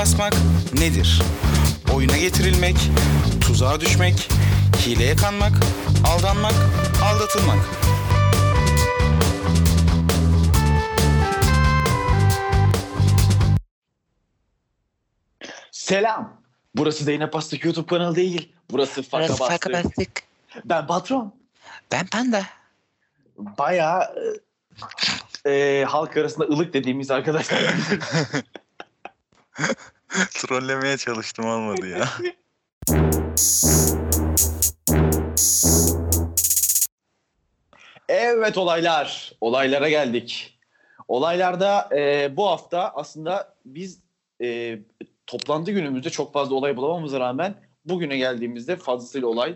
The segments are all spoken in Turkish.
basmak nedir? Oyuna getirilmek, tuzağa düşmek, hileye kanmak, aldanmak, aldatılmak. Selam. Burası Zeynep Bastık YouTube kanalı değil. Burası Faka Burası Faka Bastık. bastık. Ben patron. Ben panda. Bayağı e, e, halk arasında ılık dediğimiz arkadaşlar. Trollemeye çalıştım olmadı ya. evet olaylar. Olaylara geldik. Olaylarda e, bu hafta aslında biz e, toplantı günümüzde çok fazla olay bulamamıza rağmen bugüne geldiğimizde fazlasıyla olay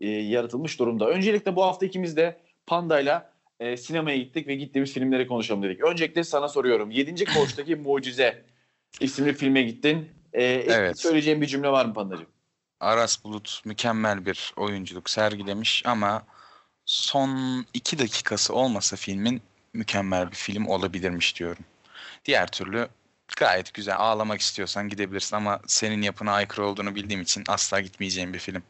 e, yaratılmış durumda. Öncelikle bu hafta ikimiz de Panda'yla e, sinemaya gittik ve gittiğimiz filmleri konuşalım dedik. Öncelikle sana soruyorum. 7. Koğuş'taki Mucize isimli filme gittin. E, Evet. Söyleyeceğim bir cümle var mı Panda'cığım? Aras Bulut mükemmel bir oyunculuk sergilemiş ama son iki dakikası olmasa filmin mükemmel bir film olabilirmiş diyorum. Diğer türlü gayet güzel ağlamak istiyorsan gidebilirsin ama senin yapına aykırı olduğunu bildiğim için asla gitmeyeceğim bir film.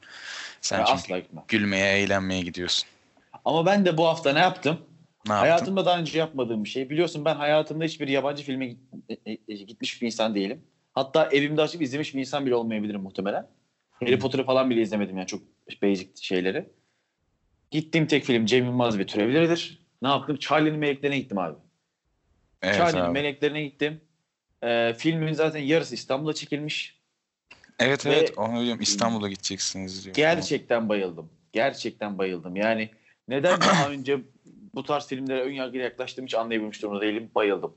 Sen Ya çünkü asla gitmem. gülmeye, eğlenmeye gidiyorsun. Ama ben de bu hafta ne yaptım? Ne yaptın? Hayatımda daha önce yapmadığım bir şey. Biliyorsun ben hayatımda hiçbir yabancı filme git- e- e- gitmiş bir insan değilim. Hatta evimde açıp izlemiş bir insan bile olmayabilirim muhtemelen. Harry Potter'ı falan bile izlemedim yani çok basic şeyleri. Gittiğim tek film Cem Yılmaz ve Türevleri'dir. Ne yaptım? Charlie'nin Meleklerine gittim abi. Evet Charlie'nin abi. Meleklerine gittim. Ee, filmin zaten yarısı İstanbul'da çekilmiş. Evet Ve- evet onu diyorum İstanbul'a gideceksiniz diyor. Gerçekten bayıldım. Gerçekten bayıldım. Yani neden daha önce bu tarz filmlere ön yargıyla yaklaştığımı hiç anlayabilmiş durumda değilim. Bayıldım.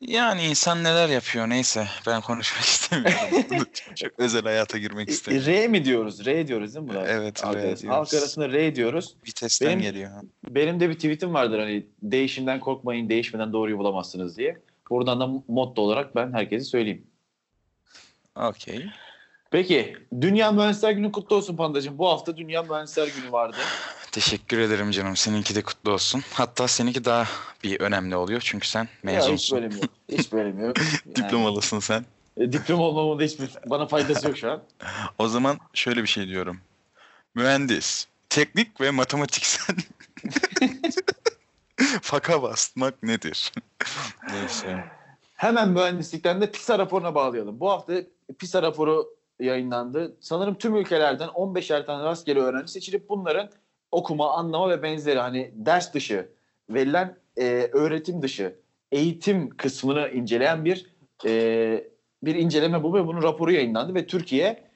Yani insan neler yapıyor neyse ben konuşmak istemiyorum. çok özel hayata girmek istemiyorum. R mi diyoruz? R diyoruz değil mi buna? Evet, Halk, R arası- diyoruz. halk arasında R diyoruz. Vitesten Benim- geliyor. ha. Benim de bir tweetim vardır hani değişimden korkmayın, değişmeden doğruyu bulamazsınız diye. Buradan da motto olarak ben herkese söyleyeyim. Okey. Peki, Dünya Mühendisler Günü kutlu olsun Pandacığım. Bu hafta Dünya Mühendisler Günü vardı. Teşekkür ederim canım. Seninki de kutlu olsun. Hatta seninki daha bir önemli oluyor çünkü sen Ya hiç mezunsun. bölüm yok. Hiç bölüm yok. Yani, Diplomalısın sen. e, diploma olmamın da hiçbir bana faydası yok şu an. O zaman şöyle bir şey diyorum. Mühendis, teknik ve matematiksel faka basmak nedir? Neyse. Hemen mühendislikten de PISA raporuna bağlayalım. Bu hafta PISA raporu yayınlandı. Sanırım tüm ülkelerden 15'er tane rastgele öğrenci seçilip bunların okuma, anlama ve benzeri hani ders dışı verilen e, öğretim dışı eğitim kısmını inceleyen bir e, bir inceleme bu ve bunun raporu yayınlandı ve Türkiye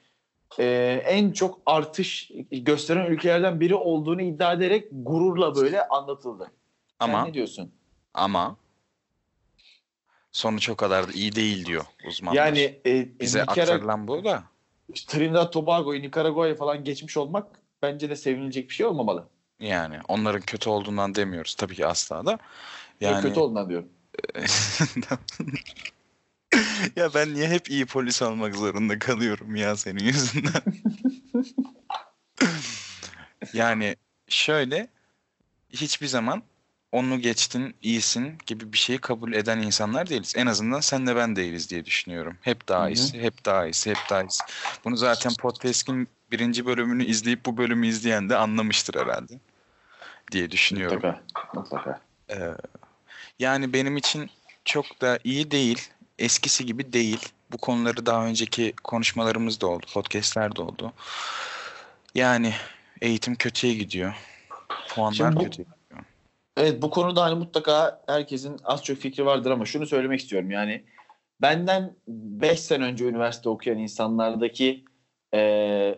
e, en çok artış gösteren ülkelerden biri olduğunu iddia ederek gururla böyle anlatıldı. Sen Ama ne diyorsun? ama sonuç o kadar da iyi değil diyor uzmanlar. Yani e, bize Nicara- aktarılan bu da. Trinidad Tobago'yu, Nikaragua'yı falan geçmiş olmak bence de sevinilecek bir şey olmamalı. Yani onların kötü olduğundan demiyoruz tabii ki asla da. Yani... Kötü olduğundan diyorum. ya ben niye hep iyi polis olmak zorunda kalıyorum ya senin yüzünden? yani şöyle hiçbir zaman onu geçtin, iyisin gibi bir şeyi kabul eden insanlar değiliz. En azından sen de ben değiliz diye düşünüyorum. Hep daha iyisi, hep daha iyisi, hep daha iyisi. Bunu zaten podcast'in birinci bölümünü izleyip bu bölümü izleyen de anlamıştır herhalde diye düşünüyorum. Mutlaka. Mutlaka. Ee, yani benim için çok da iyi değil. Eskisi gibi değil. Bu konuları daha önceki konuşmalarımız da oldu. Podcast'ler de oldu. Yani eğitim kötüye gidiyor. Puanlar Şimdi bu- kötü. Evet bu konuda hani mutlaka herkesin az çok fikri vardır ama şunu söylemek istiyorum. Yani benden 5 sene önce üniversite okuyan insanlardaki e,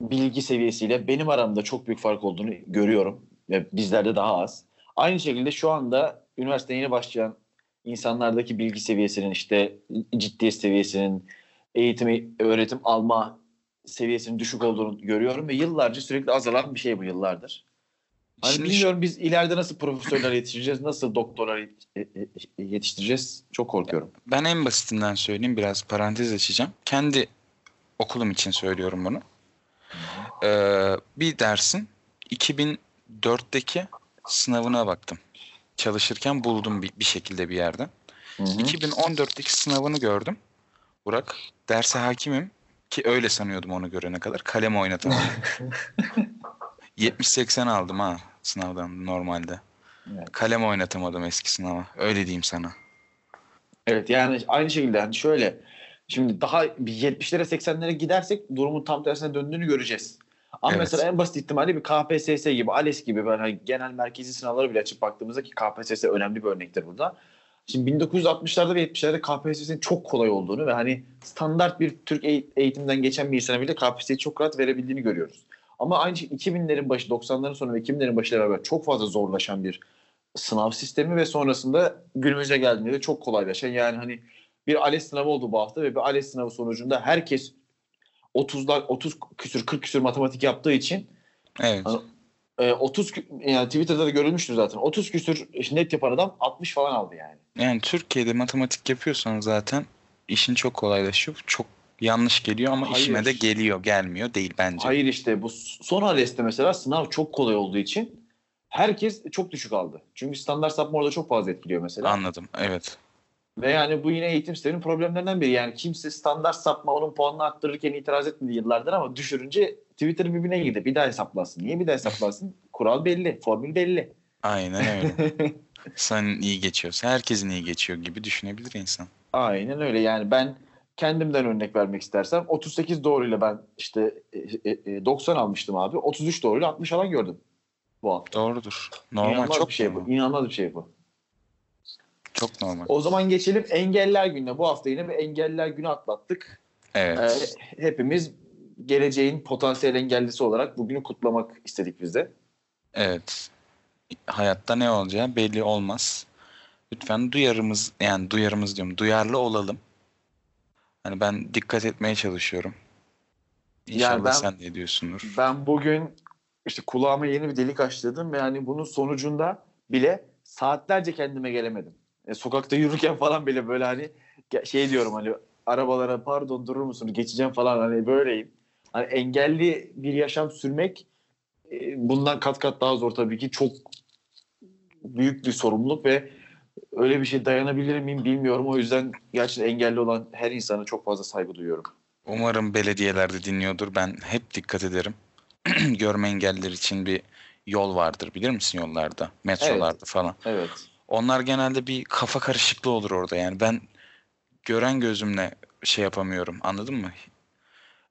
bilgi seviyesiyle benim aramda çok büyük fark olduğunu görüyorum. Ve bizlerde daha az. Aynı şekilde şu anda üniversiteye yeni başlayan insanlardaki bilgi seviyesinin işte ciddiyet seviyesinin eğitimi, öğretim alma seviyesinin düşük olduğunu görüyorum ve yıllarca sürekli azalan bir şey bu yıllardır. Hani Şimdi bilmiyorum biz ileride nasıl profesörler yetiştireceğiz, nasıl doktorlar e- e- yetiştireceğiz çok korkuyorum. ben en basitinden söyleyeyim. Biraz parantez açacağım. Kendi okulum için söylüyorum bunu. Ee, bir dersin 2004'teki sınavına baktım. Çalışırken buldum bir, bir şekilde bir yerden. Hı hı. 2014'teki sınavını gördüm. Burak. Derse hakimim. Ki öyle sanıyordum onu görene kadar. Kalem oynatamadım. 70-80 aldım ha sınavdan normalde. Evet. Kalem oynatamadım eski sınava. Öyle diyeyim sana. Evet yani aynı şekilde hani şöyle şimdi daha bir 70'lere 80'lere gidersek durumun tam tersine döndüğünü göreceğiz. Ama Evet. mesela en basit ihtimalle bir KPSS gibi, ALES gibi böyle hani genel merkezi sınavlara bile açıp baktığımızda ki KPSS önemli bir örnektir burada. Şimdi 1960'larda ve 70'lerde KPSS'nin çok kolay olduğunu ve hani standart bir Türk eğ- eğitimden geçen bir insana bile KPSS'yi çok rahat verebildiğini görüyoruz. Ama aynı şey 2000'lerin başı, 90'ların sonu ve 2000'lerin başıyla beraber çok fazla zorlaşan bir sınav sistemi ve sonrasında günümüze geldiğinde de çok kolaylaşan yani hani bir ALES sınavı oldu bu hafta ve bir ALES sınavı sonucunda herkes 30'lar 30 küsür 40 küsür matematik yaptığı için Evet. Hani- e, 30 yani Twitter'da da görülmüştür zaten. 30 küsür net yapan adam 60 falan aldı yani. Yani Türkiye'de matematik yapıyorsan zaten işin çok kolaylaşıyor. Çok yanlış geliyor ama Hayır. işine de geliyor. Gelmiyor değil bence. Hayır işte bu son ALES'te mesela sınav çok kolay olduğu için herkes çok düşük aldı. Çünkü standart sapma orada çok fazla etkiliyor mesela. Anladım. Evet. Ve yani bu yine eğitim sisteminin problemlerinden biri. Yani kimse standart sapma onun puanını arttırırken itiraz etmedi yıllardır ama düşürünce Twitter birbirine girdi. Bir daha hesaplasın. Niye bir daha hesaplasın? Kural belli, formül belli. Aynen öyle. Senin iyi geçiyorsa herkesin iyi geçiyor gibi düşünebilir insan. Aynen öyle. Yani ben kendimden örnek vermek istersem 38 doğruyla ben işte e, e, e, 90 almıştım abi. 33 doğruyla 60 alan gördüm bu hafta. Doğrudur. Normal İnanılmaz çok bir şey bu. İnanılmaz bir şey bu. Çok normal. O zaman geçelim Engeller Günü'ne. Bu hafta yine bir Engeller Günü atlattık. Evet. Ee, hepimiz geleceğin potansiyel engellisi olarak bugünü kutlamak istedik biz de. Evet. Hayatta ne olacağı belli olmaz. Lütfen duyarımız yani duyarımız diyorum duyarlı olalım. Hani ben dikkat etmeye çalışıyorum. İnşallah ben- sen de ediyorsundur. Ben bugün işte kulağıma yeni bir delik açtırdım ve hani bunun sonucunda bile saatlerce kendime gelemedim. E, sokakta yürürken falan bile böyle hani şey diyorum hani arabalara pardon durur musunuz geçeceğim falan hani böyleyim. Hani engelli bir yaşam sürmek e, bundan kat kat daha zor tabii ki çok büyük bir sorumluluk ve öyle bir şey dayanabilir miyim bilmiyorum. O yüzden gerçekten engelli olan her insana çok fazla saygı duyuyorum. Umarım belediyeler de dinliyordur. Ben hep dikkat ederim. Görme engelliler için bir yol vardır bilir misin yollarda, metrolarda falan. Evet. Onlar genelde bir kafa karışıklığı olur orada yani. Ben gören gözümle şey yapamıyorum anladın mı?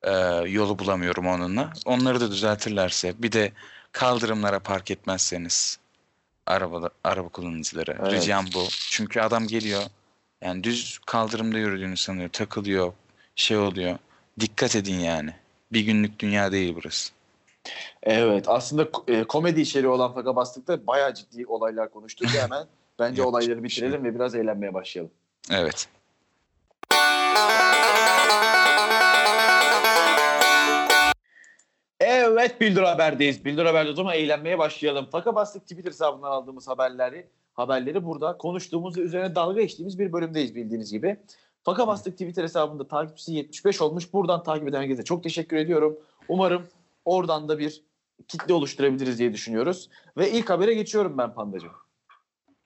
Ee, yolu bulamıyorum onunla. Onları da düzeltirlerse bir de kaldırımlara park etmezseniz araba araba kullanıcıları Evet. ricam bu. Çünkü adam geliyor yani düz kaldırımda yürüdüğünü sanıyor, takılıyor, şey oluyor. Dikkat edin yani. Bir günlük dünya değil burası. Evet aslında e, komedi içeriği olan Faka Bastık'ta bayağı ciddi olaylar konuştuk. Hemen bence olayları şey bitirelim ve biraz eğlenmeye başlayalım. Evet. Evet Bildir Haber'deyiz. Bildir Haber'de o zaman eğlenmeye başlayalım. Faka Bastık Twitter hesabından aldığımız haberleri haberleri burada konuştuğumuz ve üzerine dalga geçtiğimiz bir bölümdeyiz bildiğiniz gibi. Faka Bastık Twitter hesabında takipçisi 75 olmuş. Buradan takip eden herkese çok teşekkür ediyorum. Umarım oradan da bir kitle oluşturabiliriz diye düşünüyoruz. Ve ilk habere geçiyorum ben Pandacığım.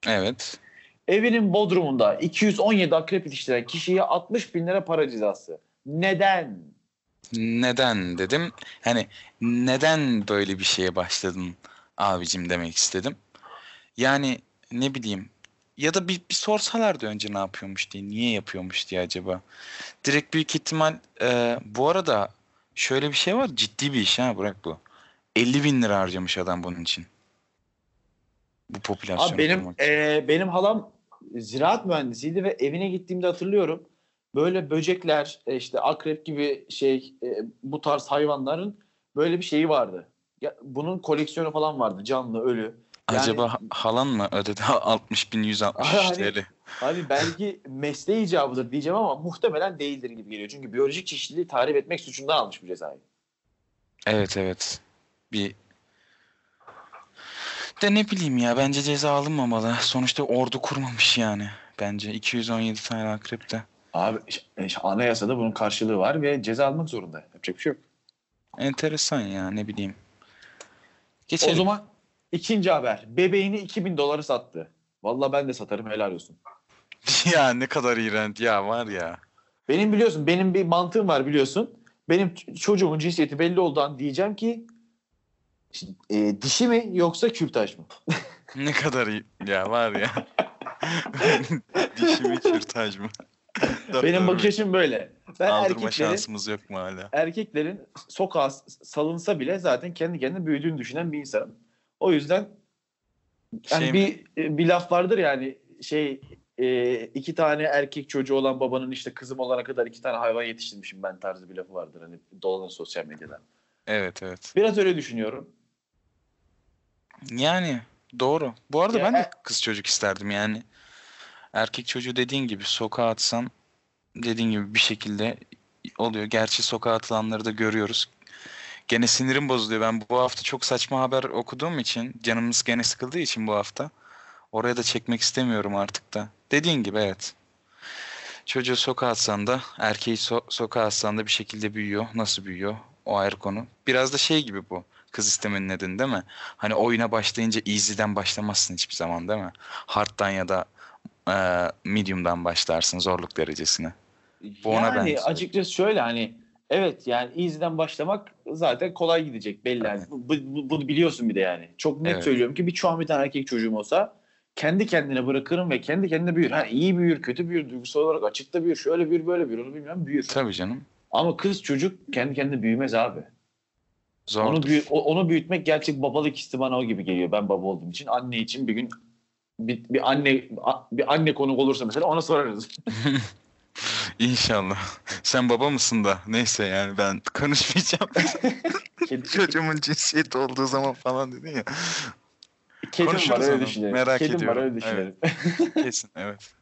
Evet. Evinin bodrumunda 217 akrep yetiştiren kişiye 60 bin lira para cezası. Neden? Neden dedim. Hani neden böyle bir şeye başladın abicim demek istedim. Yani ne bileyim ya da bir, bir sorsalardı önce ne yapıyormuş diye, niye yapıyormuş diye acaba. Direkt büyük ihtimal e, bu arada şöyle bir şey var ciddi bir iş ha bırak bu. 50 bin lira harcamış adam bunun için. Bu popülasyonu Abi benim e, benim halam ziraat mühendisiydi ve evine gittiğimde hatırlıyorum. Böyle böcekler, e, işte akrep gibi şey e, bu tarz hayvanların böyle bir şeyi vardı. Ya, bunun koleksiyonu falan vardı canlı, ölü. Yani- Acaba ha- halan mı ödedi 60 bin 163 Hani- TL? Hani belki mesleği icabıdır diyeceğim ama muhtemelen değildir gibi geliyor. Çünkü biyolojik çeşitliliği tahrip etmek suçundan almış bu cezayı. Evet evet. Bir de ne bileyim ya bence ceza alınmamalı. Sonuçta ordu kurmamış yani. Bence 217 tane akrep de. Abi e, anayasada bunun karşılığı var ve ceza almak zorunda. Yapacak bir şey yok. Enteresan ya ne bileyim. O Geçelim. zaman ikinci haber. Bebeğini 2000 dolara sattı. Vallahi ben de satarım helal olsun. ya ne kadar iğrenç ya var ya. Benim biliyorsun benim bir mantığım var biliyorsun. Benim çocuğumun cinsiyeti belli olduğu an diyeceğim ki e, dişi mi yoksa kürtaj mı? Ne kadar iyi. Ya var ya. Dişi mi kürtaj mı? Benim bakış açım böyle. Ben Aldırma şansımız yok mu hala? erkeklerin sokağa salınsa bile zaten kendi kendine büyüdüğünü düşünen bir insanım. O yüzden yani Şey mi? bir bir laf vardır yani şey e, iki tane erkek çocuğu olan babanın işte kızım olana kadar iki tane hayvan yetiştirmişim ben tarzı bir lafı vardır hani dolanır sosyal medyada. Evet evet. Biraz öyle düşünüyorum. Yani doğru. Bu arada Ya, ben de e- kız çocuk isterdim yani. Erkek çocuğu dediğin gibi sokağa atsan dediğin gibi bir şekilde oluyor. Gerçi sokağa atılanları da görüyoruz. Gene sinirim bozuluyor. Ben bu hafta çok saçma haber okuduğum için canımız gene sıkıldığı için bu hafta oraya da çekmek istemiyorum artık da. Dediğin gibi evet. Çocuğu sokağa atsan da erkeği so- sokağa atsan da bir şekilde büyüyor. Nasıl büyüyor? O ayrı konu. Biraz da şey gibi bu. Kız istemenin nedeni değil mi? Hani oyuna başlayınca easy'den başlamazsın hiçbir zaman değil mi? Hard'dan ya da e, medium'dan başlarsın zorluk derecesine. Bu ona yani benziyor. açıkçası şöyle hani evet yani easy'den başlamak zaten kolay gidecek belli. Yani. Bu, bu- bunu biliyorsun bir de yani. Çok net Evet. söylüyorum ki bir şu an bir tane erkek çocuğum olsa kendi kendine bırakırım ve kendi kendine büyür. Ha, iyi büyür, kötü büyür, duygusal olarak açıkta büyür, şöyle büyür, böyle büyür onu bilmem büyür. Tabii canım. Ama kız çocuk kendi kendine büyümez abi. Zor. Onu, büyü- onu büyütmek gerçek babalık hissi bana o gibi geliyor ben baba olduğum için. Anne için bir gün bir, bir anne bir anne konuk olursa mesela ona sorarız. İnşallah. Sen baba mısın da? Neyse yani ben konuşmayacağım. Çocuğumun cinsiyeti olduğu zaman falan dedin ya. kedim var konuşuruz öyle onu. düşünelim. Merak kedim ediyorum. var öyle düşünelim. Kesin evet.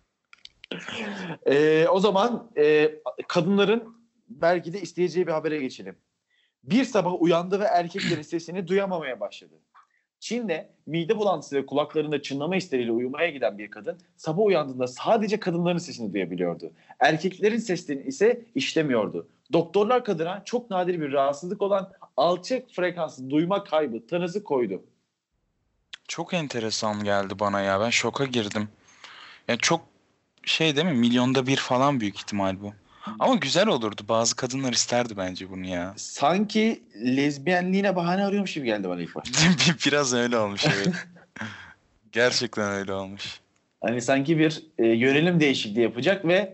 Ee, o zaman e, kadınların belki de isteyeceği bir habere geçelim. Bir sabah uyandı ve erkeklerin sesini duyamamaya başladı. Çin'de mide bulantısı ve kulaklarında çınlama hisleriyle uyumaya giden bir kadın sabah uyandığında sadece kadınların sesini duyabiliyordu. Erkeklerin seslerini ise işlemiyordu. Doktorlar kadına çok nadir bir rahatsızlık olan alçak frekanslı duyma kaybı tanısı koydu. Çok enteresan geldi bana ya. Ben şoka girdim. Yani çok şey değil mi? Milyonda bir falan büyük ihtimal bu. Ama güzel olurdu. Bazı kadınlar isterdi bence bunu ya. Sanki lezbiyenliğine bahane arıyormuş gibi geldi bana ilk başta. Bir- Biraz öyle olmuş evet. Gerçekten öyle olmuş. Hani sanki bir e, yönelim değişikliği yapacak ve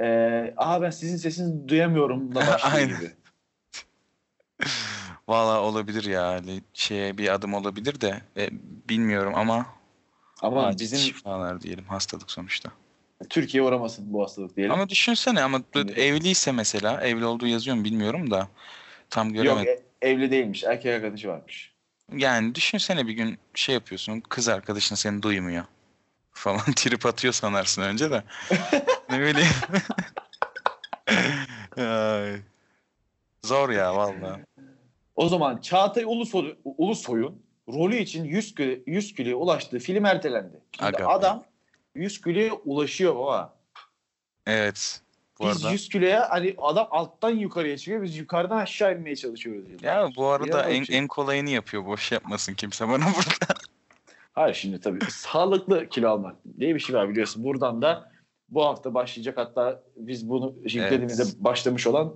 e, aha ben sizin sesinizi duyamıyorum da başlıyor gibi. Valla olabilir ya. Öyle Şeye bir adım olabilir de e, bilmiyorum ama Ama bizim şifalar diyelim hastalık sonuçta. Türkiye uğramasın bu hastalık diyelim. Ama düşünsene ama evliyse mesela evli olduğu yazıyor mu bilmiyorum da tam Yok göremedim. e- evli değilmiş. Erkek arkadaşı varmış. Yani düşünsene bir gün şey yapıyorsun kız arkadaşın seni duymuyor falan trip atıyor sanarsın önce de. ne bileyim. Ay. Zor ya valla. O zaman Çağatay Ulusoy, Ulusoy'un rolü için 100 kilo, 100 kiloya ulaştığı film ertelendi. Şimdi Aga adam 100 kiloya ulaşıyor baba. Evet. Bu Biz arada 100 kiloya hani adam alttan yukarıya çıkıyor. Biz yukarıdan aşağı inmeye çalışıyoruz. ya bu arada en, şey. en kolayını yapıyor. Boş yapmasın kimse bana burada. Hayır şimdi tabii sağlıklı kilo almak diye bir şey var biliyorsun. Buradan da bu hafta başlayacak hatta biz bunu yüklediğimizde başlamış olan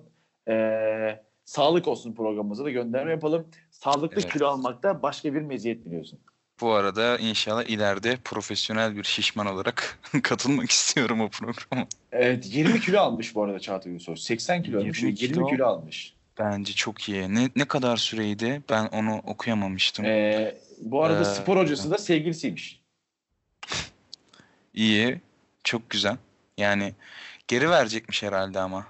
eee, sağlık olsun programımıza da gönderme yapalım. Sağlıklı Evet. kilo almak da başka bir meziyet biliyorsun. Bu arada inşallah ileride profesyonel bir şişman olarak katılmak istiyorum o programa. Evet 20 kilo almış bu arada Çağatay Ulusoy. 80 kilo almış. 20 20 kilo. kilo, almış. Bence çok iyi. Ne, ne kadar süreydi? Ben onu okuyamamıştım. Eee, bu arada Ee, spor hocası da sevgilisiymiş. İyi. Çok güzel. Yani geri verecekmiş herhalde ama.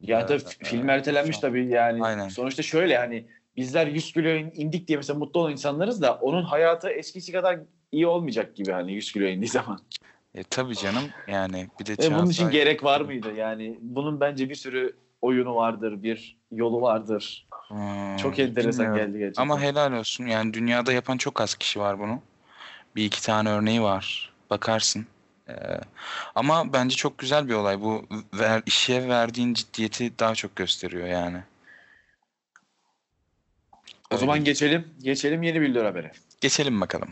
Yani tabii Evet, film evet. ertelenmiş an- tabii yani. Aynen. Sonuçta şöyle hani bizler 100 kiloya indik diye mesela mutlu olan insanlarız da onun hayatı eskisi kadar iyi olmayacak gibi hani 100 kiloya indiği zaman. E tabii canım. Yani bir de Ve bunun için gerek var mıydı? Yani bunun bence bir sürü oyunu vardır, bir yolu vardır. Hmm, Çok enteresan bilmiyorum. geldi gerçekten. Ama helal olsun. Yani dünyada yapan çok az kişi var bunu. Bir iki tane örneği var. Bakarsın. Ee, ama bence çok güzel bir olay. Bu ver, işe verdiğin ciddiyeti daha çok gösteriyor yani. O zaman Öyle. geçelim. Geçelim yeni bildiriyor habere. Geçelim bakalım.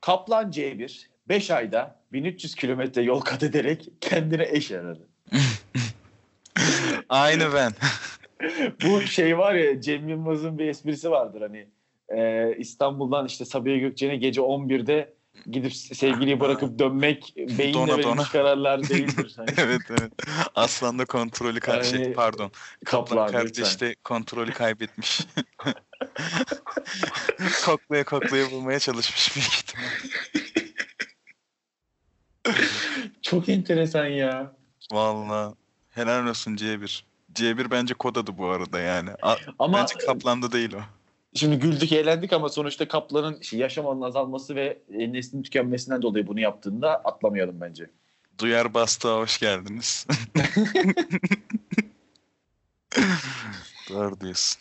Kaplan C1 5 ayda 1300 kilometre yol kat ederek kendine eş aradı. Aynı ben. Bu şey var ya Cem Yılmaz'ın bir esprisi vardır hani e, İstanbul'dan işte Sabiha Gökçen'e gece 11'de gidip sevgiliyi bırakıp dönmek beyinle Dona verilmiş dona. kararlar değildir. Hani evet evet. Aslan da kontrolü şey, Yani- pardon. Kaplan kaplan kardeş de kontrolü kaybetmiş. koklaya koklaya bulmaya çalışmış büyük ihtimal. Çok enteresan ya. Valla. Helal olsun C1. C1 bence kod adı bu arada yani. A- Ama bence Kaplan'da değil o. şimdi güldük eğlendik ama sonuçta Kaplan'ın şey, yaşam alanının azalması ve e, neslin tükenmesinden dolayı bunu yaptığında atlamayalım bence. Duyar Bastığa hoş geldiniz. Doğru diyorsun.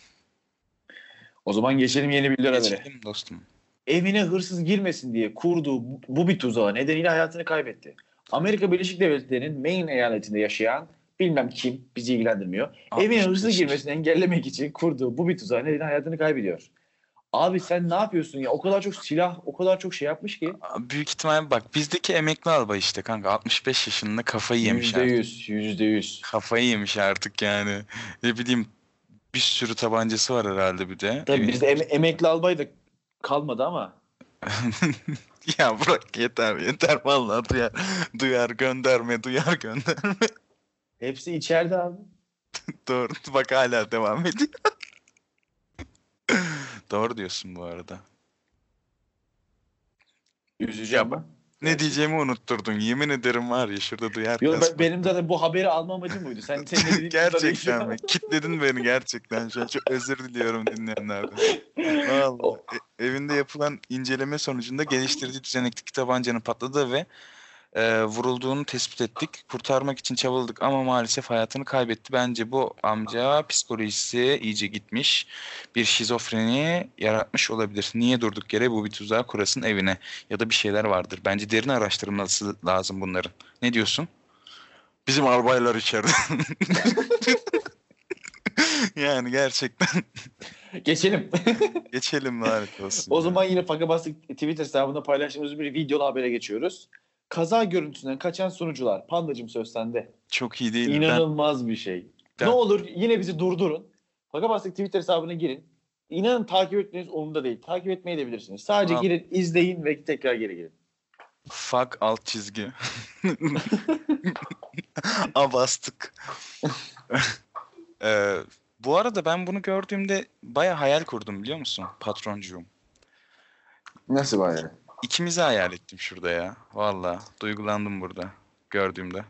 O zaman geçelim yeni bir habere. Geçelim dostum. evine hırsız girmesin diye kurduğu bu- bir tuzağı nedeniyle hayatını kaybetti. Amerika Birleşik Devletleri'nin Maine eyaletinde yaşayan bilmem kim bizi ilgilendirmiyor. Evine 65 hırsız girmesini engellemek için kurduğu bu bir tuzağı nedeniyle hayatını kaybediyor. Abi sen ne yapıyorsun ya? O kadar çok silah, o kadar çok şey yapmış ki. Büyük ihtimal bak bizdeki emekli albay işte kanka 65 yaşında kafayı yemiş Yüzde artık. yüz, yüzde yüz. Kafayı yemiş artık yani. Ne bileyim bir sürü tabancası var herhalde bir de. Tabii Evin- bizde em- emekli albay da kalmadı ama. ya bırak yeter yeter vallahi duyar duyar gönderme duyar gönderme. Hepsi içeride abi. Doğru bak hala devam ediyor. Doğru diyorsun bu arada. Üzücü ama. Ne diyeceğimi unutturdun. Yemin ederim var ya şurada duyar Yo, ben- benim zaten bu haberi alma amacım buydu. Sen senin dediğin Gerçekten mi? Kitledin beni gerçekten. Şu an çok özür diliyorum dinleyenlerden. Vallahi. E- evinde yapılan inceleme sonucunda geliştirdiği düzenekteki tabancanın patladığı ve e, vurulduğunu tespit ettik. Kurtarmak için çabaladık ama maalesef hayatını kaybetti. Bence bu amca psikolojisi iyice gitmiş. Bir şizofreni yaratmış olabilir. Niye durduk yere bu bir tuzağı kurasın evine? Ya da bir şeyler vardır. Bence derin araştırılması lazım bunların. Ne diyorsun? Bizim albaylar içeride. yani gerçekten Geçelim. geçelim lanet olsun. O zaman yine Fakabastık Twitter hesabında paylaştığımız bir videolu habere geçiyoruz. Kaza görüntüsünden kaçan sunucular. Pandacım söz sende. çok iyi değil mi? Ben- İnanılmaz bir şey. Ben- Ne olur yine bizi durdurun. Fakabastık Twitter hesabına girin. İnanın takip etmeniz umurumda değil. Takip etmeyi de bilirsiniz. Sadece Tamam. girin, izleyin ve tekrar geri girin. Fuck alt çizgi. Abastık. Ee, bu arada ben bunu gördüğümde baya hayal kurdum biliyor musun patroncuğum. Nasıl yani? İkimizi hayal ettim şurada ya. Valla duygulandım burada gördüğümde.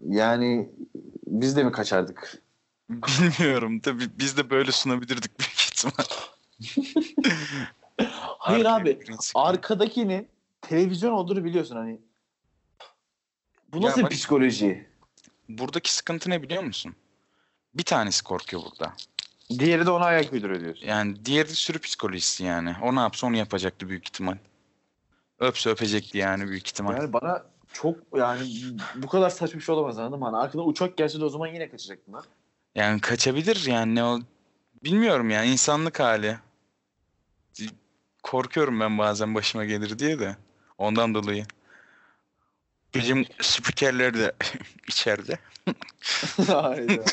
Yani biz de mi kaçardık? Bilmiyorum tabi biz de böyle sunabilirdik büyük ihtimal. Hayır abi. Arkadakinin televizyon olduğunu biliyorsun hani. Bu Ya nasıl bak- psikoloji? Buradaki sıkıntı ne biliyor musun? Bir tanesi korkuyor burada. Diğeri de ona ayak uyduruyor diyorsun. Yani diğeri de sürü psikolojisi yani. O ne yapsa onu yapacaktı büyük ihtimal. Öpse öpecekti yani büyük ihtimal. Yani bana çok yani bu kadar saçma bir şey olamaz anladın mı? Hani arkadan uçak gelse de o zaman yine kaçacaktın lan. Yani kaçabilir yani ne o bilmiyorum yani insanlık hali. Korkuyorum ben bazen başıma gelir diye de ondan dolayı. Bizim spikerler de içeride. Hayda.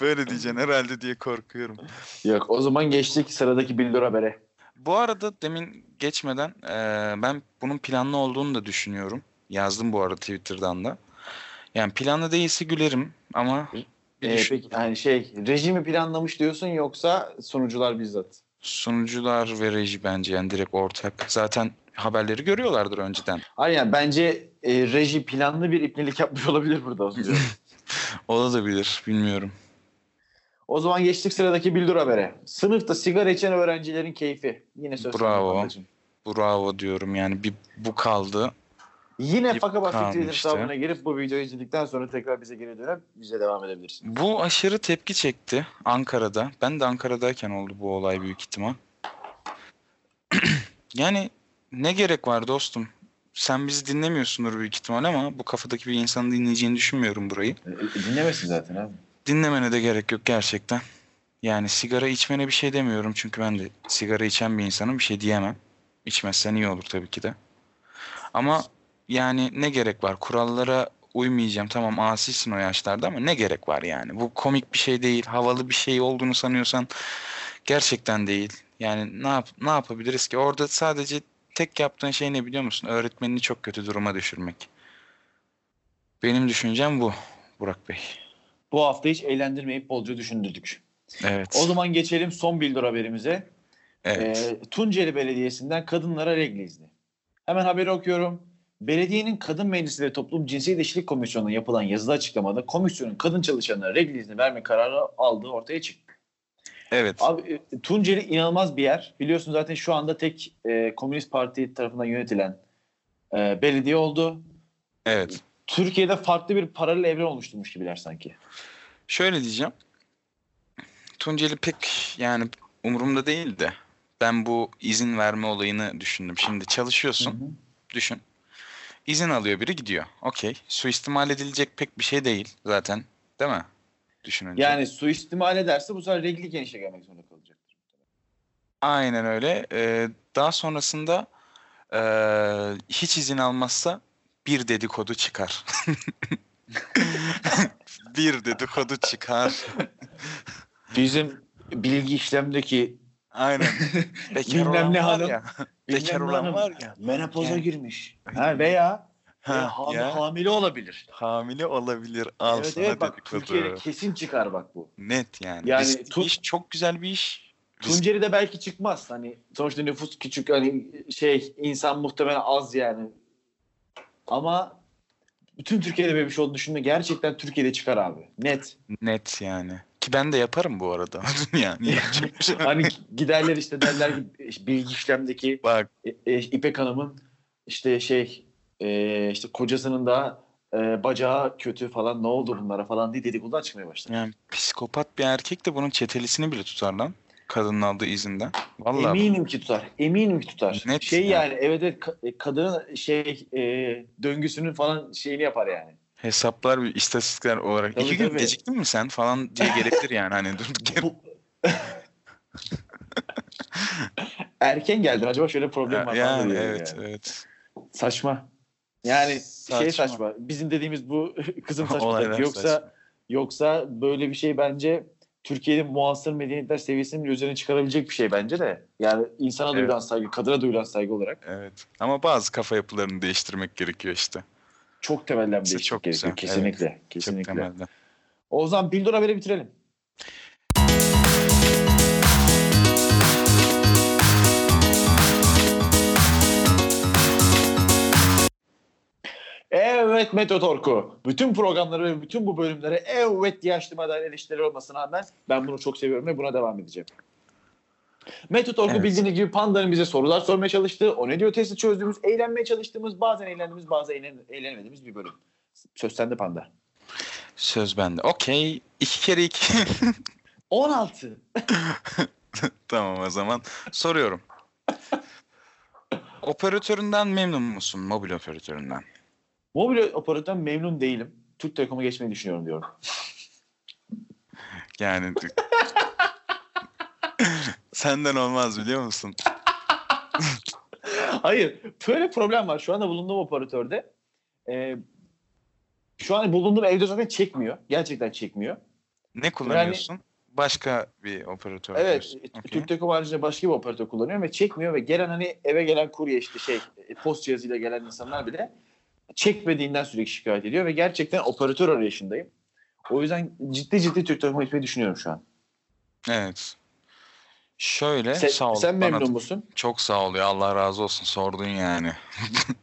Böyle diyeceksin herhalde diye korkuyorum. Yok o zaman geçtik sıradaki Bildur habere. Bu arada demin geçmeden eee, ben bunun planlı olduğunu da düşünüyorum. Yazdım bu arada Twitter'dan da. Yani planlı değilse gülerim ama bir Ee, düşün- peki yani şey rejimi planlamış diyorsun yoksa sunucular bizzat? sunucular ve reji bence yani direkt ortak. Zaten haberleri görüyorlardır önceden. Hayır yani bence e, reji planlı bir ipnelik yapmış olabilir burada. aslında. Olabilir bilmiyorum. O zaman geçtik sıradaki Bildur habere. Sınıfta sigara içen öğrencilerin keyfi. Yine söz Bravo. Bravo diyorum yani bir bu kaldı. Yine Twitter kalmıştı. hesabına girip bu videoyu izledikten sonra tekrar bize geri dönüp bize devam edebilirsin. Bu aşırı tepki çekti Ankara'da. Ben de Ankara'dayken oldu bu olay büyük ihtimal. yani ne gerek var dostum? Sen bizi dinlemiyorsundur büyük ihtimal ama bu kafadaki bir insanın dinleyeceğini düşünmüyorum burayı. E, dinlemesin zaten abi. Dinlemene de gerek yok gerçekten. Yani sigara içmene bir şey demiyorum çünkü ben de sigara içen bir insanım bir şey diyemem. İçmezsen iyi olur tabii ki de. Ama yani ne gerek var? Kurallara uymayacağım. Tamam asisin o yaşlarda ama ne gerek var yani? Bu komik bir şey değil. Havalı bir şey olduğunu sanıyorsan gerçekten değil. Yani ne yap ne yapabiliriz ki? Orada sadece tek yaptığın şey ne biliyor musun? Öğretmenini çok kötü duruma düşürmek. Benim düşüncem bu Burak Bey. Bu hafta hiç eğlendirmeyip bolca düşündürdük. Evet. O zaman geçelim son bildir haberimize. Evet. Ee, Tunceli Belediyesi'nden kadınlara regl izni. Hemen haberi okuyorum. Belediyenin Kadın Meclisi ve Toplum Cinsiyet Eşitlik Komisyonu'na yapılan yazılı açıklamada komisyonun kadın çalışanlara regl izni verme kararı aldığı ortaya çıktı. Evet. Abi e, Tunceli inanılmaz bir yer. Biliyorsun zaten şu anda tek e, Komünist Parti tarafından yönetilen e, belediye oldu. Evet. Türkiye'de farklı bir paralel evren oluşturmuş gibiler sanki. Şöyle diyeceğim. Tunceli pek yani umurumda değil de ben bu izin verme olayını düşündüm. Şimdi çalışıyorsun. Düşün. İzin alıyor biri gidiyor. Okey. Suistimal edilecek pek bir şey değil zaten. Değil mi? Düşününce. Yani suistimal ederse bu sefer regli genişe gelmek zorunda kalacaktır. Aynen öyle. Ee, daha sonrasında ee, hiç izin almazsa bir dedikodu çıkar. bir dedikodu çıkar. Bizim bilgi işlemdeki Aynen. Bekar Bilmem olan ne hanım. ya. Bekar olan hanım var ya. menopoza Yani- girmiş. Ha, veya Ha, ham- ya. hamile olabilir. Hamile olabilir. Al evet sana evet bak dedikodu. Türkiye'de kesin çıkar bak bu. Net yani. Yani Riskli tut- iş, çok güzel bir iş. Risk- Tunceli'de belki çıkmaz. Hani sonuçta nüfus küçük hani şey insan muhtemelen az yani. Ama bütün Türkiye'de böyle bir şey olduğunu düşünme. Gerçekten Türkiye'de çıkar abi. Net. Net yani. Ki ben de yaparım bu arada. yani. Hani giderler işte derler ki bilgi işlemdeki Bak e, e, İpek Hanım'ın işte şey e, işte kocasının da e, bacağı kötü falan ne oldu bunlara falan diye dedikodular çıkmaya başladı. yani psikopat bir erkek de bunun çetelisini bile tutar lan. Kadının aldığı izinden. Vallahi Eminim ki tutar. Eminim ki tutar. Net şey yani. yani evet evet e, kadının şey e, döngüsünün falan şeyini yapar yani. hesaplar bir istatistikler olarak. Tabii, İki gün tabii. geciktin mi sen falan diye gelebilir yani. Hani durduk yere. Erken geldin. Acaba şöyle problem var. yani evet yani. evet. Saçma. Yani şey Saçma. saçma. Bizim dediğimiz bu kızım saçma. Olaylar yoksa saçma. yoksa böyle bir şey bence Türkiye'nin muasır medeniyetler seviyesinin üzerine çıkarabilecek bir şey bence de. Yani insana Evet. duyulan saygı, kadına duyulan saygı olarak Evet. Ama bazı kafa yapılarını değiştirmek gerekiyor işte. çok temelden İşte değişiklik çok gerekiyor. güzel, Kesinlikle. Çok Kesinlikle. temelde. O zaman Bildur haberi bitirelim. Evet Metro Torku. Bütün programları ve bütün bu bölümlere evet diye açtığıma dair eleştiriler olmasına rağmen ben bunu çok seviyorum ve buna devam edeceğim. Metro Torku Evet. bildiğiniz gibi Panda'nın bize sorular sormaya çalıştığı, o ne diyor testi çözdüğümüz, eğlenmeye çalıştığımız, bazen eğlendiğimiz, bazen eğlen eğlenemediğimiz bir bölüm. Söz sende Panda. Söz bende. Okey. İki kere iki. 16. tamam o zaman. Soruyorum. Operatöründen memnun musun? Mobil operatöründen. Mobil operatörden memnun değilim. Türk Telekom'a geçmeyi düşünüyorum diyorum. Yani senden olmaz biliyor musun? Hayır. Şöyle bir problem var. Şu anda bulunduğum operatörde e, şu an bulunduğum evde zaten çekmiyor. Gerçekten çekmiyor. Ne kullanıyorsun? Başka bir operatör Evet. diyorsun. Okey. Türk Telekom haricinde başka bir operatör kullanıyorum ve çekmiyor ve gelen hani eve gelen kurye işte şey e, post cihazıyla gelen insanlar bile çekmediğinden sürekli şikayet ediyor ve gerçekten operatör arayışındayım. O yüzden ciddi ciddi Türk Telekom'a gitmeyi düşünüyorum şu an. Evet. Şöyle Sen, sağ ol. sen bana- memnun musun? Çok sağ ol ya Allah razı olsun sordun yani.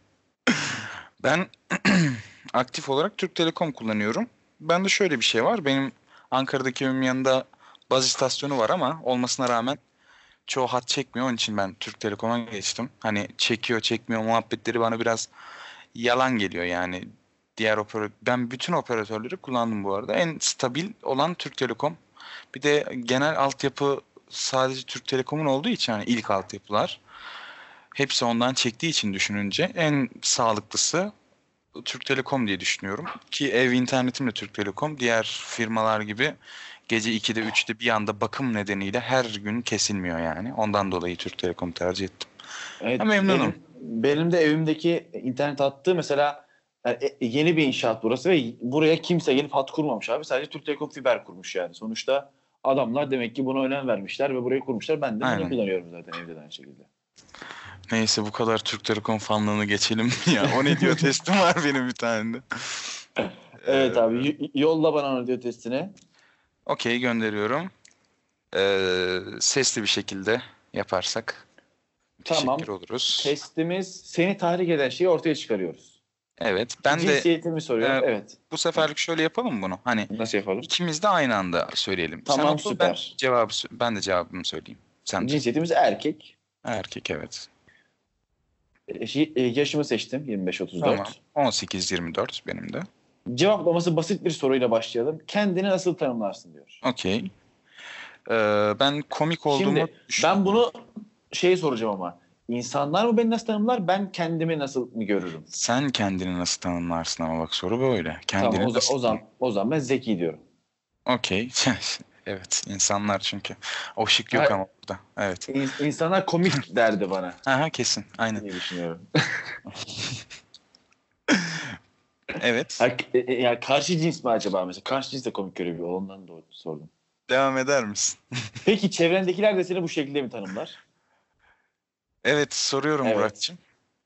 ben aktif olarak Türk Telekom kullanıyorum. Bende şöyle bir şey var. Benim Ankara'daki evimin yanında baz istasyonu var ama olmasına rağmen çoğu hat çekmiyor. Onun için ben Türk Telekom'a geçtim. Hani çekiyor çekmiyor muhabbetleri bana biraz yalan geliyor yani. Diğer operatör ben bütün operatörleri kullandım bu arada. En stabil olan Türk Telekom. Bir de genel altyapı sadece Türk Telekom'un olduğu için hani ilk altyapılar hepsi ondan çektiği için düşününce en sağlıklısı Türk Telekom diye düşünüyorum. Ki ev internetim de Türk Telekom. Diğer firmalar gibi gece 2'de 3'te bir anda bakım nedeniyle her gün kesilmiyor yani. Ondan dolayı Türk Telekom tercih ettim. Evet, memnunum. Benim, benim de evimdeki internet hattı mesela yani e- yeni bir inşaat burası ve buraya kimse gelip hat kurmamış abi. Sadece Türk Telekom fiber kurmuş yani. Sonuçta adamlar demek ki buna önem vermişler ve burayı kurmuşlar. Ben de Aynen. bunu kullanıyorum zaten evde de aynı şekilde. Neyse bu kadar Türk Telekom fanlığını geçelim. ya o ne diyor testim var benim bir tane de. Evet Ee, abi yolla bana audio testini. Okey gönderiyorum. Ee, sesli bir şekilde yaparsak Tamam. teşekkür oluruz. Testimiz seni tahrik eden şeyi ortaya çıkarıyoruz. Evet ben de Cinsiyetimi soruyor. e, evet. bu seferlik şöyle yapalım bunu. Hani Nasıl yapalım? ikimiz de aynı anda söyleyelim. Tamam, Sen oku, süper. Ben, cevabı, ben de cevabımı söyleyeyim. Sen de. Cinsiyetimiz erkek. Erkek evet. E, şi- e, Yaşımı seçtim 25-34. Tamam. 18-24 benim de. Cevaplaması basit bir soruyla başlayalım. Kendini nasıl tanımlarsın diyor. Okey. Ee, ben komik olduğumu Şimdi düş- ben bunu şey soracağım ama. İnsanlar mı beni nasıl tanımlar? Ben kendimi nasıl mı görürüm? Sen kendini nasıl tanımlarsın ama bak soru böyle. Kendini tamam o, nasıl o zaman o zaman ben zeki diyorum. Okey. evet insanlar çünkü. O şık yok Hayır. ama burada. Evet. İn- İnsanlar komik derdi bana Aha kesin. Aynen. diye düşünüyorum. Evet. Ha, e, e, yani karşı cins mi acaba mesela? Karşı cins de komik görebiliyor. Ondan doğru sordum. Devam eder misin? Peki çevrendekiler de seni bu şekilde mi tanımlar? Evet soruyorum Evet. Burak'cığım.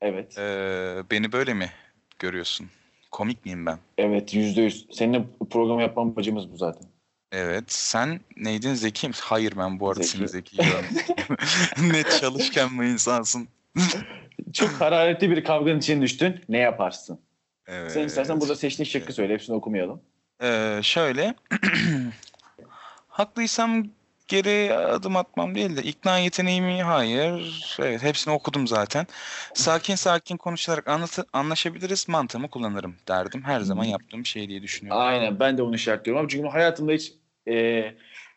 Evet. Ee, beni böyle mi görüyorsun? Komik miyim ben? Evet yüzde yüz. Seninle program yapma amacımız bu zaten. Evet. Sen neydin? Zeki? Hayır ben bu arada Zeki. seni zeki. Net çalışkan bir insansın. Çok hararetli bir kavganın içine düştün. Ne yaparsın? Evet. Sen istersen burada seçtiğin şıkkı söyle. Hepsini okumayalım. Ee, şöyle. Haklıysam geri adım atmam değil de ikna yeteneğimi hayır. Evet hepsini okudum zaten. Sakin sakin konuşarak anlatı, anlaşabiliriz mantığımı kullanırım derdim. Her zaman yaptığım şey diye düşünüyorum. Aynen ben de onu işaretliyorum. Çünkü hayatımda hiç e,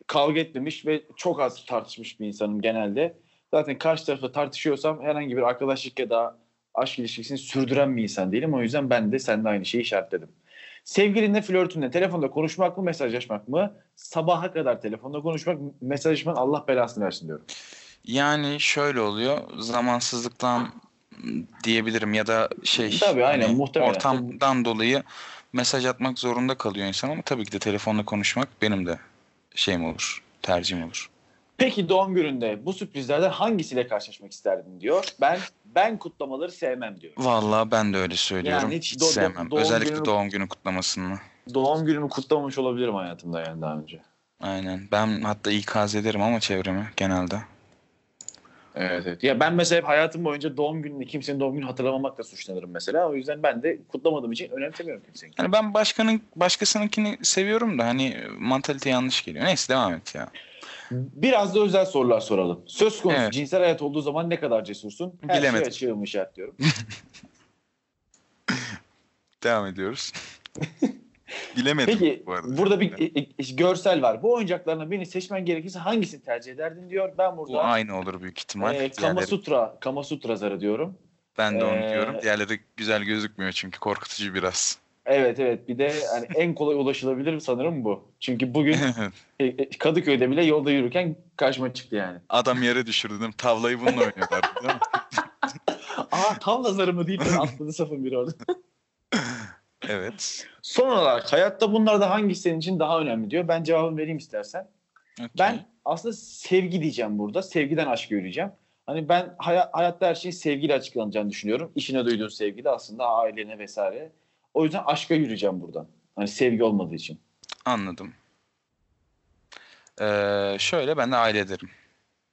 kavga etmemiş ve çok az tartışmış bir insanım genelde. Zaten karşı tarafta tartışıyorsam herhangi bir arkadaşlık ya da aşk ilişkisini sürdüren bir insan değilim. O yüzden ben de seninle aynı şeyi işaretledim. Sevgilinle, flörtünle telefonda konuşmak mı, mesajlaşmak mı? Sabaha kadar telefonda konuşmak, mesajlaşmak Allah belasını versin diyorum. Yani şöyle oluyor. Zamansızlıktan diyebilirim ya da şey Tabii, aynen, hani muhtemelen. ortamdan dolayı mesaj atmak zorunda kalıyor insan ama tabii ki de telefonla konuşmak benim de şeyim olur. Tercihim olur. Peki doğum gününde bu sürprizlerden hangisiyle karşılaşmak isterdin diyor. Ben ben kutlamaları sevmem diyor. Vallahi ben de öyle söylüyorum. Yani hiç hiç do- sevmem. doğum Özellikle günü- doğum günü kutlamasını. Doğum günümü kutlamamış olabilirim hayatımda yani daha önce. Aynen. Ben hatta ikaz ederim ama çevremi genelde. Evet evet. Ya ben mesela hep hayatım boyunca doğum gününü kimsenin doğum gününü hatırlamamakla suçlanırım mesela. O yüzden ben de kutlamadığım için önemsemiyorum kimsenin. Yani ben başkanın başkasınınkini seviyorum da hani mantalite yanlış geliyor. Neyse devam et ya. Biraz da özel sorular soralım. Söz konusu Evet. cinsel hayat olduğu zaman ne kadar cesursun? Her Bilemedim. şey açığım işaretliyorum. Devam ediyoruz. Bilemedim Peki bu arada. burada bir e, e, görsel var. Bu oyuncaklarından birini seçmen gerekirse hangisini tercih ederdin diyor. Ben Bu burada aynı olur büyük ihtimal. e, Kama Sutra, Kama Sutra zarı diyorum. ben de onu Ee, diyorum. Diğerleri güzel gözükmüyor çünkü korkutucu biraz. Evet evet bir de hani en kolay ulaşılabilir sanırım bu. Çünkü bugün e, e, Kadıköy'de bile yolda yürürken karşıma çıktı yani. Adam yere düşürdü değil mi? Tavlayı bununla oynuyorlar değil mi? Aa tavla zarı mı deyip ben atladı safın biri orada. Evet. Son olarak hayatta bunlardan hangisi senin için daha önemli diyor. Ben cevabımı vereyim istersen. okey. Ben aslında sevgi diyeceğim burada. Sevgiden aşk yürüyeceğim. Hani ben haya- hayatta her şeyin sevgiyle açıklanacağını düşünüyorum. İşine duyduğun sevgi de aslında ailene vesaire. O yüzden aşka yürüyeceğim buradan. Hani sevgi olmadığı için. Anladım. Ee, şöyle ben de aile derim.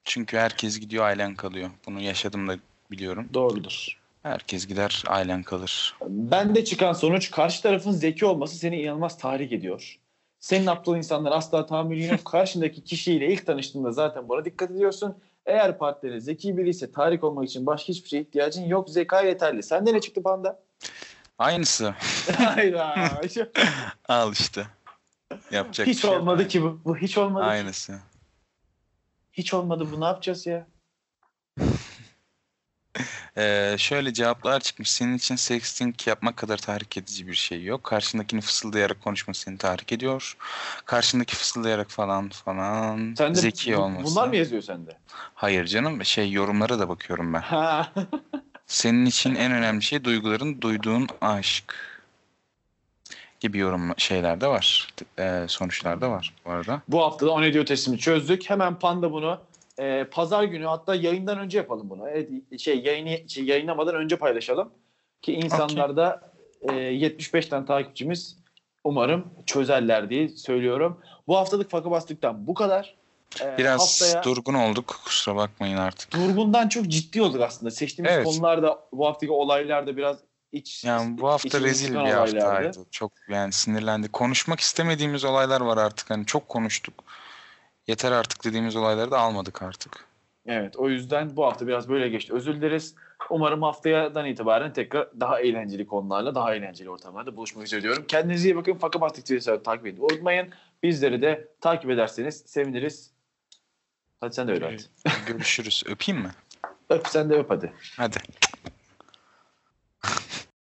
Çünkü herkes gidiyor ailen kalıyor. Bunu yaşadım da biliyorum. Doğrudur. Herkes gider ailen kalır. Bende çıkan sonuç karşı tarafın zeki olması seni inanılmaz tahrik ediyor. Senin aptal insanlar asla tahammülün yok. Karşındaki kişiyle ilk tanıştığında zaten buna dikkat ediyorsun. Eğer partnerin zeki biri ise tahrik olmak için başka hiçbir şeye ihtiyacın yok. Zeka yeterli. Sende ne çıktı panda? Aynısı. Hayda. Al işte. Yapacak hiç şey yok. olmadı ki bu. Bu hiç olmadı. ki. Aynısı. Hiç olmadı bu. Ne yapacağız ya? Ee, şöyle cevaplar çıkmış. Senin için sexting yapmak kadar tahrik edici bir şey yok. Karşındakini fısıldayarak konuşması seni tahrik ediyor. Karşındaki fısıldayarak falan falan. Sende Zeki bu- olması. Bunlar mı yazıyor sende? Hayır canım. Şey yorumlara da bakıyorum ben. Senin için en önemli şey duyguların duyduğun aşk gibi yorum şeyler de var. E, sonuçlar da var bu arada. Bu hafta da o ne diyor testini çözdük. Hemen Panda bunu e, pazar günü hatta yayından önce yapalım bunu. Evet, şey, yayını, şey, yayınlamadan önce paylaşalım. Ki insanlar da e, 75 tane takipçimiz umarım çözerler diye söylüyorum. Bu haftalık Faka Bastık'tan bu kadar. E, Biraz haftaya durgun olduk. Kusura bakmayın artık. durgundan çok ciddi olduk aslında. Seçtiğimiz Evet. konular da bu haftaki olaylar da biraz iç Yani bu hafta rezil bir olaylardı. haftaydı. Çok yani sinirlendik. Konuşmak istemediğimiz olaylar var artık. Hani çok konuştuk. Yeter artık dediğimiz olayları da almadık artık. Evet o yüzden bu hafta biraz böyle geçti. Özür dileriz. Umarım haftadan itibaren tekrar daha eğlenceli konularla, daha eğlenceli ortamlarda buluşmak üzere diyorum. Kendinize iyi bakın. Faka Bastık Twitter'ı takip edin. Unutmayın. Bizleri de takip ederseniz seviniriz. Hadi sen de öyle at. Görüşürüz. Öpeyim mi? Öp sen de öp hadi. Hadi.